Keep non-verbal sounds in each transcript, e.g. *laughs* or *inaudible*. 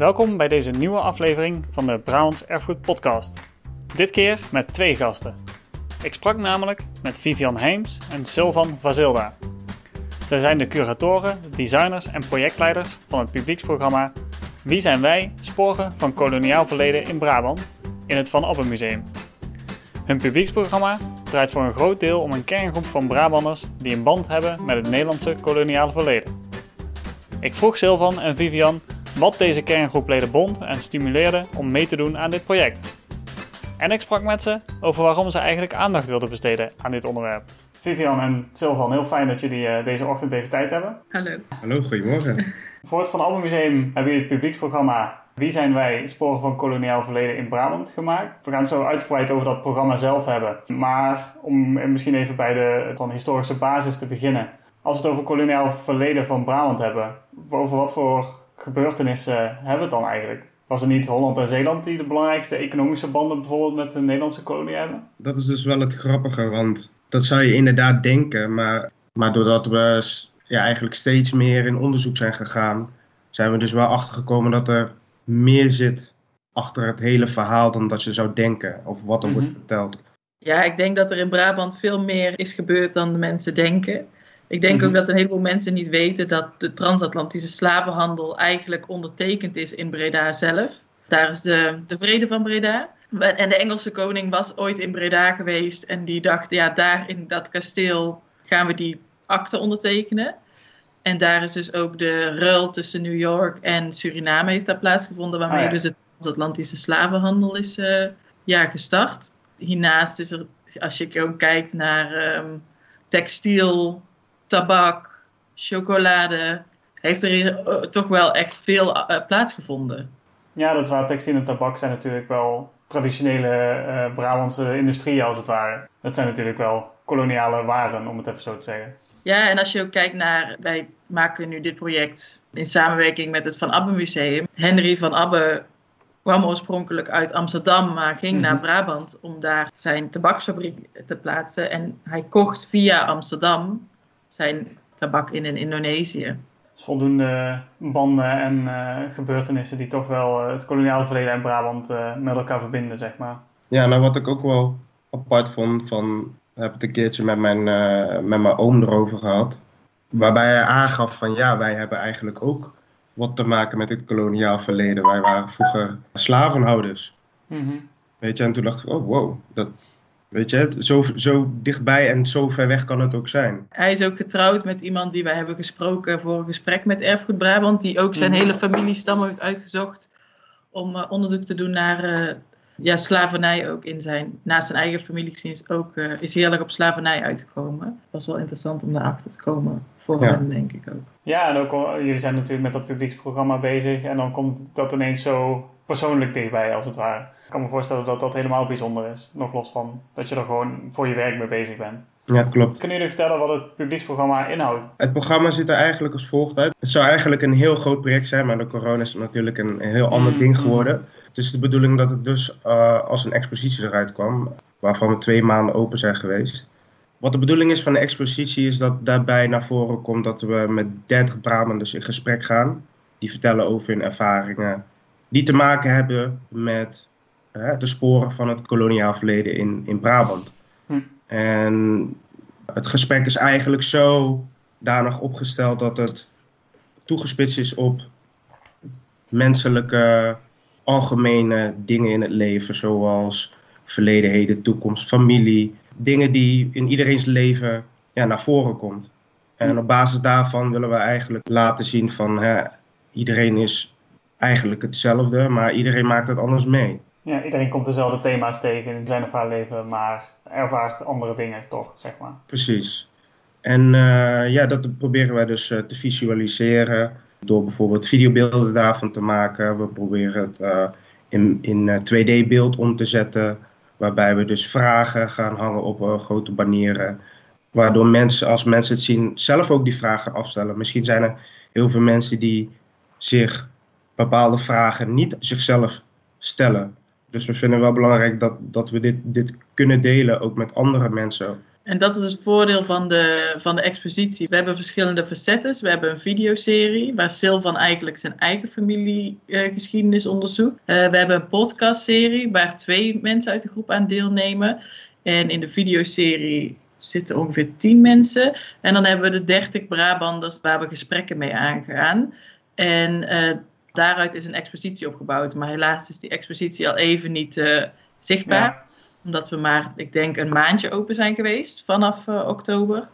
Welkom bij deze nieuwe aflevering van de Brabants Erfgoed Podcast. Dit keer met twee gasten. Ik sprak namelijk met Vivian Heems en Sylvan Vazilda. Zij zijn de curatoren, designers en projectleiders van het publieksprogramma Wie zijn wij? Sporen van koloniaal verleden in Brabant in het Van Abbe Museum. Hun publieksprogramma draait voor een groot deel om een kerngroep van Brabanders die een band hebben met het Nederlandse koloniale verleden. Ik vroeg Sylvan en Vivian wat deze kerngroepleden bond en stimuleerde om mee te doen aan dit project. En ik sprak met ze over waarom ze eigenlijk aandacht wilden besteden aan dit onderwerp. Vivian en Sylvan, heel fijn dat jullie uh, deze ochtend even tijd hebben. Hallo. Hallo, goedemorgen. *laughs* Voor het Van Almen Museum hebben jullie het publieksprogramma Wie zijn wij? Sporen van koloniaal verleden in Brabant gemaakt. We gaan het zo uitgebreid over dat programma zelf hebben. Maar om misschien even bij de van historische basis te beginnen. Als we het over koloniaal verleden van Brabant hebben, over wat voor gebeurtenissen hebben we het dan eigenlijk? Was het niet Holland en Zeeland die de belangrijkste economische banden bijvoorbeeld met de Nederlandse kolonie hebben? Dat is dus wel het grappige, want dat zou je inderdaad denken. Maar, maar doordat we ja, eigenlijk steeds meer in onderzoek zijn gegaan, zijn we dus wel achtergekomen dat er meer zit achter het hele verhaal dan dat je zou denken of wat er wordt Mhm. verteld. Ja, ik denk dat er in Brabant veel meer is gebeurd dan de mensen denken. Ik denk Mhm. ook dat een heleboel mensen niet weten dat de transatlantische slavenhandel eigenlijk ondertekend is in Breda zelf. Daar is de, de vrede van Breda. En de Engelse koning was ooit in Breda geweest en die dacht, ja, daar in dat kasteel gaan we die akte ondertekenen. En daar is dus ook de ruil tussen New York en Suriname heeft daar plaatsgevonden, waarmee Ah, ja. dus de transatlantische slavenhandel is eh, ja, gestart. Hiernaast is er, als je ook kijkt naar ehm, textiel, tabak, chocolade, heeft er eh, toch wel echt veel eh, plaatsgevonden. Ja, dat waar textiel en tabak zijn natuurlijk wel traditionele eh Brabantse industrieën als het ware. Dat zijn natuurlijk wel koloniale waren, om het even zo te zeggen. Ja, en als je ook kijkt naar, wij maken nu dit project in samenwerking met het Van Abbe Museum. Henry van Abbe kwam oorspronkelijk uit Amsterdam, maar ging Mhm. naar Brabant om daar zijn tabaksfabriek te plaatsen. En hij kocht via Amsterdam zijn tabak in in Indonesië. Dus voldoende banden en eh, gebeurtenissen die toch wel eh, het koloniale verleden en Brabant eh, met elkaar verbinden, zeg maar. Ja, nou wat ik ook wel apart vond, van, ik heb het een keertje met mijn, eh, met mijn oom erover gehad. Waarbij hij aangaf van ja, wij hebben eigenlijk ook wat te maken met dit koloniaal verleden. Wij waren vroeger slavenhouders. Mhm. Weet je, en toen dacht ik, oh wow, dat, weet je, het- zo, zo dichtbij en zo ver weg kan het ook zijn. Hij is ook getrouwd met iemand die wij hebben gesproken voor een gesprek met Erfgoed Brabant, die ook zijn Mhm. hele familiestam heeft uitgezocht om eh, onderzoek te doen naar eh, ja, slavernij ook in zijn, naast zijn eigen familiegeschiedenis ook, eh, is hij heel erg op slavernij uitgekomen. Dat was wel interessant om daarachter te komen voor Ja. hem, denk ik ook. Ja, en ook jullie zijn natuurlijk met dat publieksprogramma bezig en dan komt dat ineens zo persoonlijk dichtbij, als het ware. Ik kan me voorstellen dat dat helemaal bijzonder is, nog los van dat je er gewoon voor je werk mee bezig bent. Ja, klopt. Kunnen jullie vertellen wat het publieksprogramma inhoudt? Het programma ziet er eigenlijk als volgt uit. Het zou eigenlijk een heel groot project zijn, maar door corona is het natuurlijk een, een heel ander Mm, ding mm. geworden. Het is de bedoeling dat het dus eh, als een expositie eruit kwam, waarvan we twee maanden open zijn geweest. Wat de bedoeling is van de expositie is dat daarbij naar voren komt dat we met 30 Brabanders in gesprek gaan. Die vertellen over hun ervaringen, die te maken hebben met eh, de sporen van het koloniaal verleden in, in Brabant. Hm. En het gesprek is eigenlijk zo danig opgesteld dat het toegespitst is op menselijke algemene dingen in het leven, zoals verleden, heden, toekomst, familie. Dingen die in iedereen's leven ja, naar voren komt. En op basis daarvan willen we eigenlijk laten zien van hè, iedereen is eigenlijk hetzelfde, maar iedereen maakt het anders mee. Ja, iedereen komt dezelfde thema's tegen in zijn of haar leven, maar ervaart andere dingen toch, zeg maar. Precies. En eh, ja, dat proberen wij dus eh, te visualiseren door bijvoorbeeld videobeelden daarvan te maken. We proberen het eh, in, in eh, 2D-beeld om te zetten, waarbij we dus vragen gaan hangen op grote banieren. Waardoor mensen, als mensen het zien, zelf ook die vragen afstellen. Misschien zijn er heel veel mensen die zich bepaalde vragen niet zichzelf stellen. Dus we vinden wel belangrijk dat, dat we dit, dit kunnen delen, ook met andere mensen. En dat is het voordeel van de, van de expositie. We hebben verschillende facetten. We hebben een videoserie waar Silvan eigenlijk zijn eigen familiegeschiedenis uh, onderzoekt. Uh, we hebben een podcastserie waar twee mensen uit de groep aan deelnemen. En in de videoserie zitten ongeveer tien mensen. En dan hebben we de 30 Brabanders waar we gesprekken mee aangaan. En uh, daaruit is een expositie opgebouwd. Maar helaas is die expositie al even niet zichtbaar. Ja omdat we maar, ik denk, een maandje open zijn geweest vanaf uh, oktober.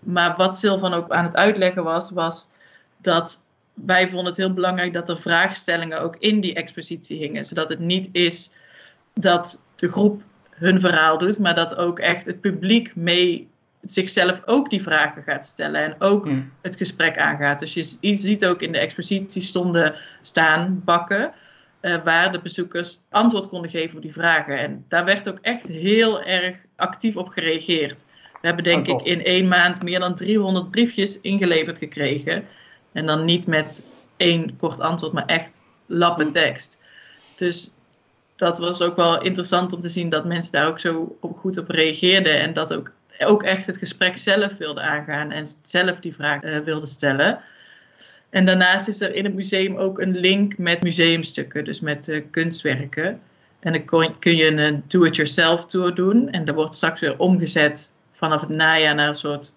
Maar wat Silvan ook aan het uitleggen was, was dat wij vonden het heel belangrijk dat er vraagstellingen ook in die expositie hingen. Zodat het niet is dat de groep hun verhaal doet, maar dat ook echt het publiek mee zichzelf ook die vragen gaat stellen en ook het gesprek aangaat. Dus je, je ziet ook in de expositie stonden staan bakken uh, waar de bezoekers antwoord konden geven op die vragen. En daar werd ook echt heel erg actief op gereageerd. We hebben denk oh, ik in één maand meer dan 300 briefjes ingeleverd gekregen. En dan niet met één kort antwoord, maar echt lappen tekst. Dus dat was ook wel interessant om te zien dat mensen daar ook zo goed op reageerden. En dat ook, ook echt het gesprek zelf wilden aangaan en zelf die vraag uh, wilden stellen. En daarnaast is er in het museum ook een link met museumstukken, dus met uh, kunstwerken. En dan kun je een do-it-yourself tour doen. En dat wordt straks weer omgezet vanaf het najaar naar een soort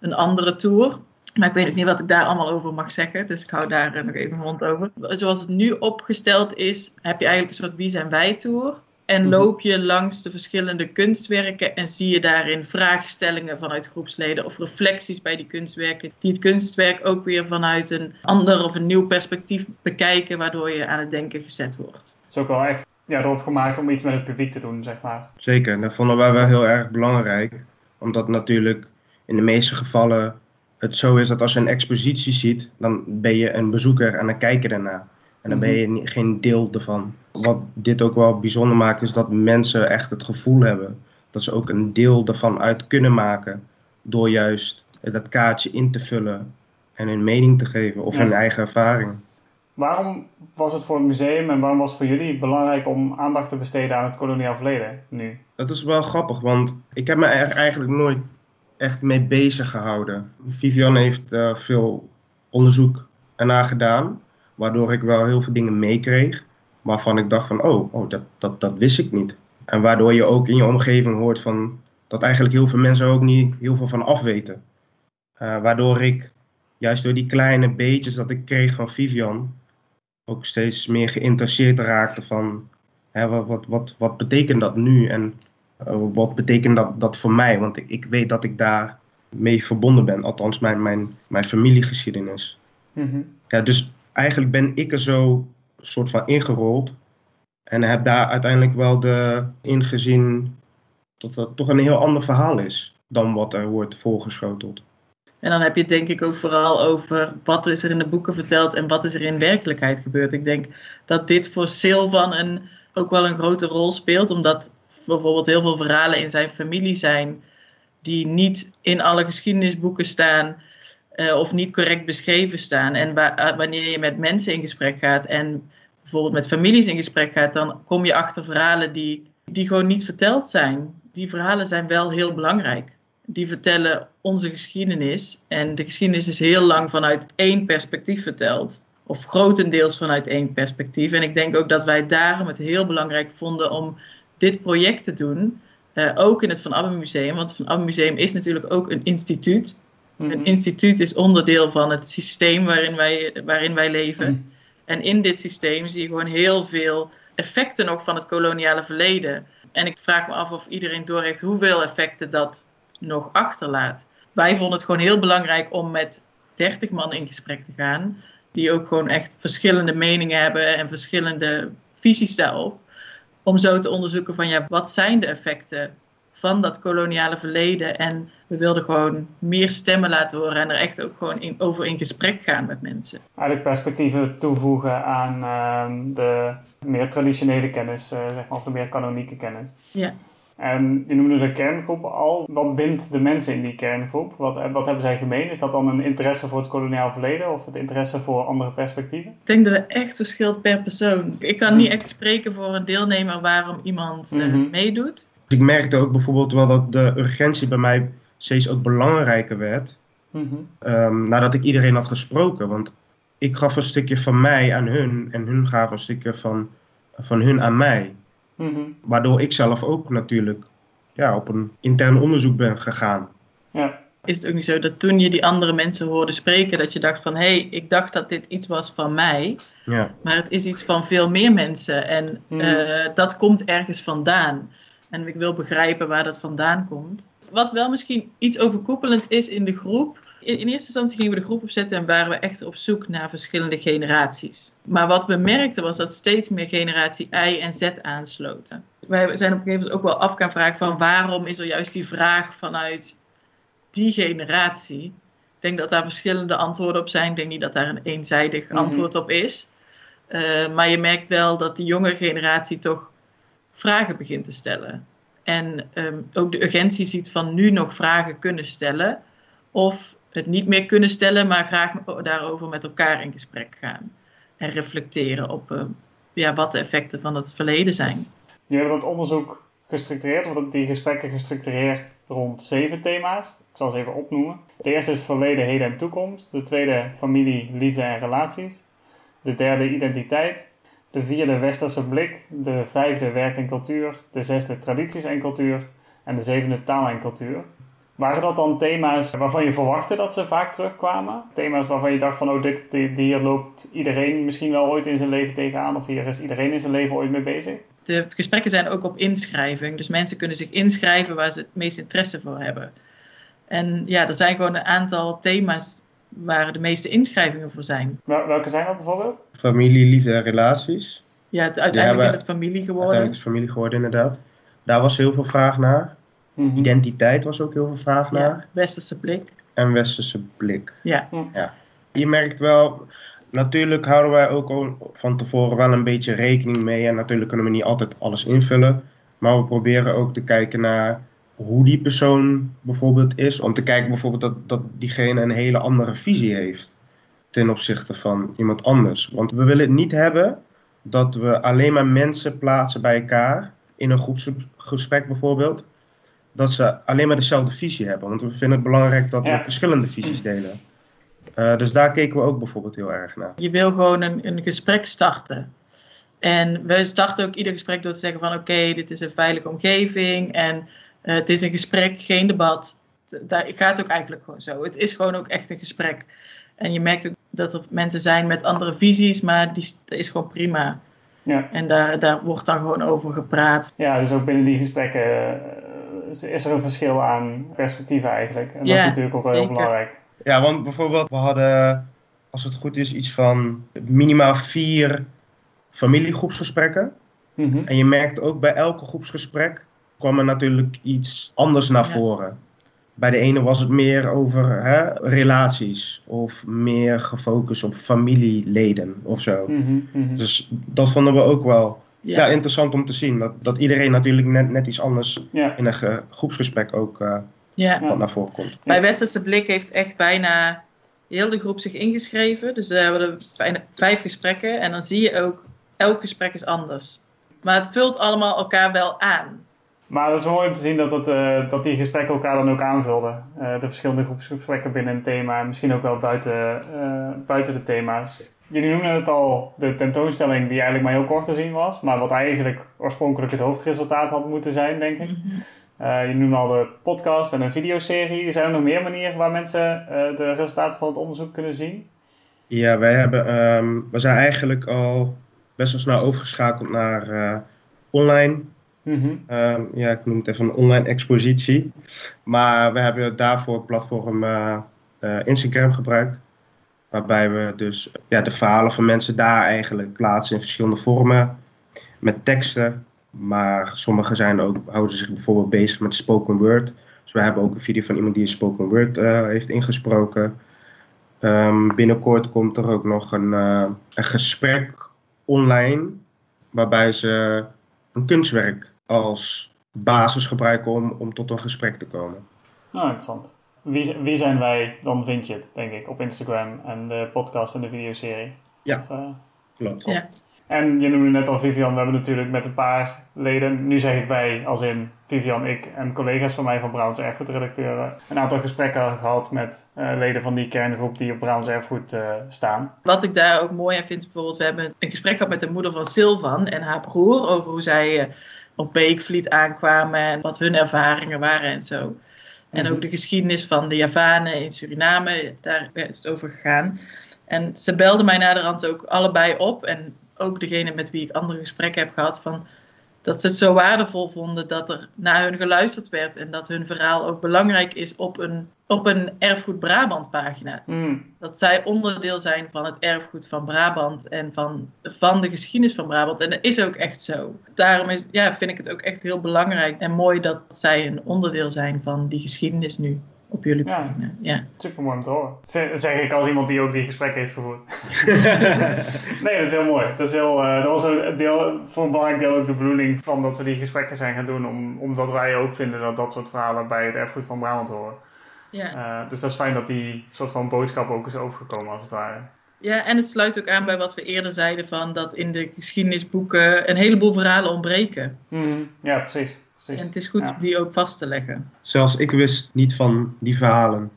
een andere tour. Maar ik weet ook niet wat ik daar allemaal over mag zeggen. Dus ik hou daar uh, nog even mond over. Zoals het nu opgesteld is, heb je eigenlijk een soort Wie zijn wij tour. En mhm. loop je langs de verschillende kunstwerken en zie je daarin vraagstellingen vanuit groepsleden of reflecties bij die kunstwerken, die het kunstwerk ook weer vanuit een ander of een nieuw perspectief bekijken, waardoor je aan het denken gezet wordt. Het is ook wel echt ja, erop gemaakt om iets met het publiek te doen, zeg maar. Zeker, dat vonden wij wel heel erg belangrijk, omdat natuurlijk in de meeste gevallen het zo is dat als je een expositie ziet, dan ben je een bezoeker en dan kijk je ernaar. En dan ben je mhm. geen deel ervan. Wat dit ook wel bijzonder maakt, is dat mensen echt het gevoel hebben dat ze ook een deel ervan uit kunnen maken. Door juist dat kaartje in te vullen en hun mening te geven of hun eigen ervaring. Waarom was het voor het museum en waarom was het voor jullie belangrijk om aandacht te besteden aan het koloniaal verleden nu? Dat is wel grappig, want ik heb me er eigenlijk nooit echt mee bezig gehouden. Vivian heeft uh, veel onderzoek ernaar gedaan. Waardoor ik wel heel veel dingen meekreeg. Waarvan ik dacht van, oh, oh dat, dat, dat wist ik niet. En waardoor je ook in je omgeving hoort van dat eigenlijk heel veel mensen ook niet heel veel van afweten. Uh, waardoor ik juist door die kleine beetjes dat ik kreeg van Vivian ook steeds meer geïnteresseerd raakte van hè, wat, wat, wat, wat betekent dat nu en uh, wat betekent dat, dat voor mij? Want ik, ik weet dat ik daar mee verbonden ben, althans mijn, mijn, mijn familiegeschiedenis. Mm -hmm. ja, dus eigenlijk ben ik er zo soort van ingerold. En heb daar uiteindelijk wel de ingezien dat het toch een heel ander verhaal is dan wat er wordt voorgeschoteld. En dan heb je het denk ik ook vooral over wat is er in de boeken verteld en wat is er in werkelijkheid gebeurd. Ik denk dat dit voor Silvan een, ook wel een grote rol speelt, omdat bijvoorbeeld heel veel verhalen in zijn familie zijn die niet in alle geschiedenisboeken staan. Eh, of niet correct beschreven staan. En eh, wanneer je met mensen in gesprek gaat en bijvoorbeeld met families in gesprek gaat, dan kom je achter verhalen die, die gewoon niet verteld zijn. Die verhalen zijn wel heel belangrijk. Die vertellen onze geschiedenis. En de geschiedenis is heel lang vanuit één perspectief verteld. Of grotendeels vanuit één perspectief. En ik denk ook dat wij daarom het heel belangrijk vonden om dit project te doen. Uh, ook in het Van Abbe Museum. Want het Van Abbe Museum is natuurlijk ook een instituut. Een mhm. instituut is onderdeel van het systeem waarin wij, waarin wij leven. Mhm. En in dit systeem zie je gewoon heel veel effecten nog van het koloniale verleden. En ik vraag me af of iedereen doorheeft hoeveel effecten dat nog achterlaat. Wij vonden het gewoon heel belangrijk om met 30 man in gesprek te gaan. Die ook gewoon echt verschillende meningen hebben en verschillende visies daarop. Om zo te onderzoeken van ja, wat zijn de effecten van dat koloniale verleden. En we wilden gewoon meer stemmen laten horen en er echt ook gewoon in, over in gesprek gaan met mensen. Eigenlijk perspectieven toevoegen aan uh, de meer traditionele kennis, uh, zeg maar, of de meer kanonieke kennis. Ja. En je noemde de kerngroep al. Wat bindt de mensen in die kerngroep? Wat, wat hebben zij gemeen? Is dat dan een interesse voor het koloniaal verleden of het interesse voor andere perspectieven? Ik denk dat het echt verschilt per persoon. Ik kan niet echt spreken voor een deelnemer waarom iemand mm meedoet. Ik merkte ook bijvoorbeeld wel dat de urgentie bij mij steeds ook belangrijker werd. Mhm. ehm, nadat ik iedereen had gesproken. Want ik gaf een stukje van mij aan hun en hun gaven een stukje van, van hun aan mij. Mhm. Waardoor ik zelf ook natuurlijk ja, op een intern onderzoek ben gegaan. Ja. Is het ook niet zo dat toen je die andere mensen hoorde spreken, dat je dacht van hé, hey, ik dacht dat dit iets was van mij, Ja, maar het is iets van veel meer mensen en Mhm. eh, dat komt ergens vandaan. En ik wil begrijpen waar dat vandaan komt. Wat wel misschien iets overkoepelend is in de groep. In, in eerste instantie gingen we de groep opzetten en waren we echt op zoek naar verschillende generaties. Maar wat we merkten was dat steeds meer generatie I en Z aansloten. Wij zijn op een gegeven moment ook wel af gaan vragen van waarom is er juist die vraag vanuit die generatie. Ik denk dat daar verschillende antwoorden op zijn. Ik denk niet dat daar een eenzijdig Mhm. antwoord op is. Eh, maar je merkt wel dat de jonge generatie toch vragen begint te stellen. En ehm, ook de urgentie ziet van nu nog vragen kunnen stellen. Of het niet meer kunnen stellen, maar graag daarover met elkaar in gesprek gaan. En reflecteren op eh, ja, wat de effecten van het verleden zijn. Nu hebben dat onderzoek gestructureerd, of die gesprekken gestructureerd rond zeven thema's. Ik zal ze even opnoemen. De eerste is verleden, heden en toekomst. De tweede familie, liefde en relaties. De derde identiteit. De vierde westerse blik. De vijfde werk en cultuur. De zesde tradities en cultuur. En de zevende taal en cultuur. Waren dat dan thema's waarvan je verwachtte dat ze vaak terugkwamen? Thema's waarvan je dacht van, oh, dit, hier loopt iedereen misschien wel ooit in zijn leven tegenaan. Of hier is iedereen in zijn leven ooit mee bezig? De gesprekken zijn ook op inschrijving. Dus mensen kunnen zich inschrijven waar ze het meest interesse voor hebben. En ja, er zijn gewoon een aantal thema's waar de meeste inschrijvingen voor zijn. Wel- Welke zijn dat bijvoorbeeld? familie, liefde en relaties. Ja, het- uiteindelijk Ja, is het familie geworden. Uiteindelijk is familie geworden inderdaad. Daar was heel veel vraag naar. Mhm. Identiteit was ook heel veel vraag naar. Ja, westerse blik. En westerse blik. Ja. Je merkt wel, natuurlijk houden wij ook al van tevoren wel een beetje rekening mee. En natuurlijk kunnen we niet altijd alles invullen. Maar we proberen ook te kijken naar hoe die persoon bijvoorbeeld is. Om te kijken bijvoorbeeld dat, dat diegene een hele andere visie heeft ten opzichte van iemand anders. Want we willen het niet hebben dat we alleen maar mensen plaatsen bij elkaar. In een groepsgesprek bijvoorbeeld. Dat ze alleen maar dezelfde visie hebben. Want we vinden het belangrijk dat Ja. we verschillende visies delen. Eh, dus daar keken we ook bijvoorbeeld heel erg naar. Je wil gewoon een, een gesprek starten. En we starten ook ieder gesprek door te zeggen van oké, dit is een veilige omgeving en eh, het is een gesprek, geen debat. Daar gaat ook eigenlijk gewoon zo. Het is gewoon ook echt een gesprek. En je merkt ook dat er mensen zijn met andere visies, maar die, dat is gewoon prima. Ja. En daar, daar wordt dan gewoon over gepraat. ja, dus ook binnen die gesprekken eh, is- er een verschil aan perspectieven eigenlijk. En dat Ja, is natuurlijk ook wel heel belangrijk. Ja, want bijvoorbeeld, we hadden, als het goed is, iets van minimaal vier familiegroepsgesprekken. Mhm. En je merkt ook bij elke groepsgesprek kwam er natuurlijk iets anders naar Ja. voren. Bij de ene was het meer over hè, relaties of meer gefocust op familieleden of zo. Mhm, mhm. Dus dat vonden we ook wel ja. Ja, interessant om te zien. Dat, dat iedereen natuurlijk net, net iets anders Ja. in een ge- groepsgesprek ook eh, ja. Wat naar voren komt. Bij Westerse Blik heeft echt bijna heel de groep zich ingeschreven. Dus we hebben bijna vijf gesprekken. En dan zie je ook, elk gesprek is anders. Maar het vult allemaal elkaar wel aan. Maar het is mooi om te zien dat, het, eh, dat die gesprekken elkaar dan ook aanvulden. Eh, de verschillende groepsgesprekken binnen een thema en misschien ook wel buiten, eh, buiten de thema's. Jullie noemden het al, de tentoonstelling die eigenlijk maar heel kort te zien was. Maar wat eigenlijk oorspronkelijk het hoofdresultaat had moeten zijn, denk ik. Eh, je noemde al de podcast en een videoserie. Zijn er nog meer manieren waar mensen eh, de resultaten van het onderzoek kunnen zien? Ja, wij hebben, ehm, we zijn eigenlijk al best wel snel overgeschakeld naar eh, Mhm. Ehm, ja, ik noem het even een online expositie. Maar we hebben daarvoor het platform eh, eh, Instagram gebruikt. Waarbij we dus ja, de verhalen van mensen daar eigenlijk plaatsen in verschillende vormen. Met teksten. Maar sommige zijn ook, houden zich bijvoorbeeld bezig met spoken word. Dus we hebben ook een video van iemand die een spoken word eh, heeft ingesproken. Ehm, binnenkort komt er ook nog een, een gesprek online. Waarbij ze een kunstwerk als basis gebruiken om, om tot een gesprek te komen. Nou, interessant. Wie, wie zijn wij? Dan vind je het, denk ik, op Instagram en de podcast en de videoserie. Ja. Of, eh, Klopt. Ja. En je noemde net al Vivian, we hebben natuurlijk met een paar leden, nu zeg ik wij, als in Vivian, ik en collega's van mij van Browns Erfgoed-redacteuren, een aantal gesprekken gehad met uh, leden van die kerngroep die op Browns Erfgoed uh, staan. Wat ik daar ook mooi aan vind, bijvoorbeeld, we hebben een gesprek gehad met de moeder van Sylvan en haar broer over hoe zij uh, op Beekvliet aankwamen en wat hun ervaringen waren en zo. En ook de geschiedenis van de Javanen in Suriname, daar is het over gegaan. En ze belden mij naderhand ook allebei op. En ook degene met wie ik andere gesprekken heb gehad. Van dat ze het zo waardevol vonden dat er naar hun geluisterd werd. En dat hun verhaal ook belangrijk is op een, op een Erfgoed Brabant pagina. Mm. Dat zij onderdeel zijn van het erfgoed van Brabant en van, van de geschiedenis van Brabant. En dat is ook echt zo. Daarom is, ja, vind ik het ook echt heel belangrijk en mooi dat zij een onderdeel zijn van die geschiedenis nu op jullie Ja. pagina. Ja. Super mooi om te horen. Dat zeg ik als iemand die ook die gesprek heeft gevoerd. *laughs* nee, dat is heel mooi. Dat, is heel, eh, dat was een deel, voor een belangrijk deel ook de bedoeling van dat we die gesprekken zijn gaan doen. Om, omdat wij ook vinden dat dat soort verhalen bij het erfgoed van Brabant horen. Ja. Eh, dus dat is fijn dat die soort van boodschap ook is overgekomen als het ware. ja, en het sluit ook aan bij wat we eerder zeiden: van dat in de geschiedenisboeken een heleboel verhalen ontbreken. Mhm. Ja, precies. precies. En het is goed Ja. om die ook vast te leggen. Zelfs ik wist niet van die verhalen.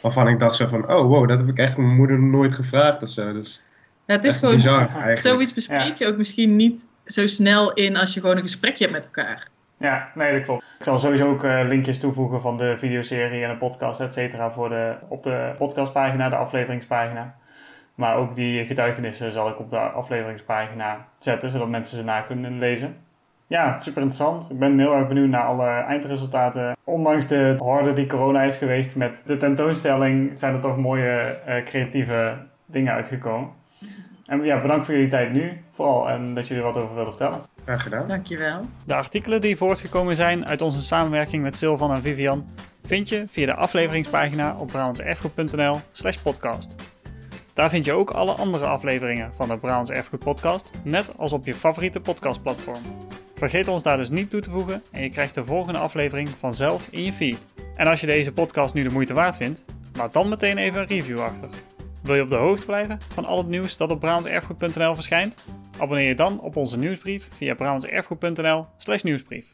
Waarvan ik dacht zo van, oh wow, dat heb ik echt mijn moeder nooit gevraagd of zo. Dus Ja, het is gewoon bizar eigenlijk. zoiets bespreek je ook misschien niet zo snel in als je gewoon een gesprekje hebt met elkaar. Ja, nee, dat klopt. Ik zal sowieso ook eh, linkjes toevoegen van de videoserie en de podcast, et cetera, voor de, op de podcastpagina, de afleveringspagina. Maar ook die getuigenissen zal ik op de afleveringspagina zetten, zodat mensen ze na kunnen lezen. Ja, super interessant. Ik ben heel erg benieuwd naar alle eindresultaten. Ondanks de horde die corona is geweest met de tentoonstelling, zijn er toch mooie eh, creatieve dingen uitgekomen. En ja, bedankt voor jullie tijd nu, vooral, en dat jullie wat over wilden vertellen. Graag gedaan. Dankjewel. De artikelen die voortgekomen zijn uit onze samenwerking met Sylvan en Vivian vind je via de afleveringspagina op brabantserfgoed.nl slash podcast. Daar vind je ook alle andere afleveringen van de Brabants Erfgoed podcast, net als op je favoriete podcastplatform. Vergeet ons daar dus niet toe te voegen en je krijgt de volgende aflevering vanzelf in je feed. En als je deze podcast nu de moeite waard vindt, laat dan meteen even een review achter. Wil je op de hoogte blijven van al het nieuws dat op brabantserfgoed.nl verschijnt? Abonneer je dan op onze nieuwsbrief via brabantserfgoed.nl slash nieuwsbrief.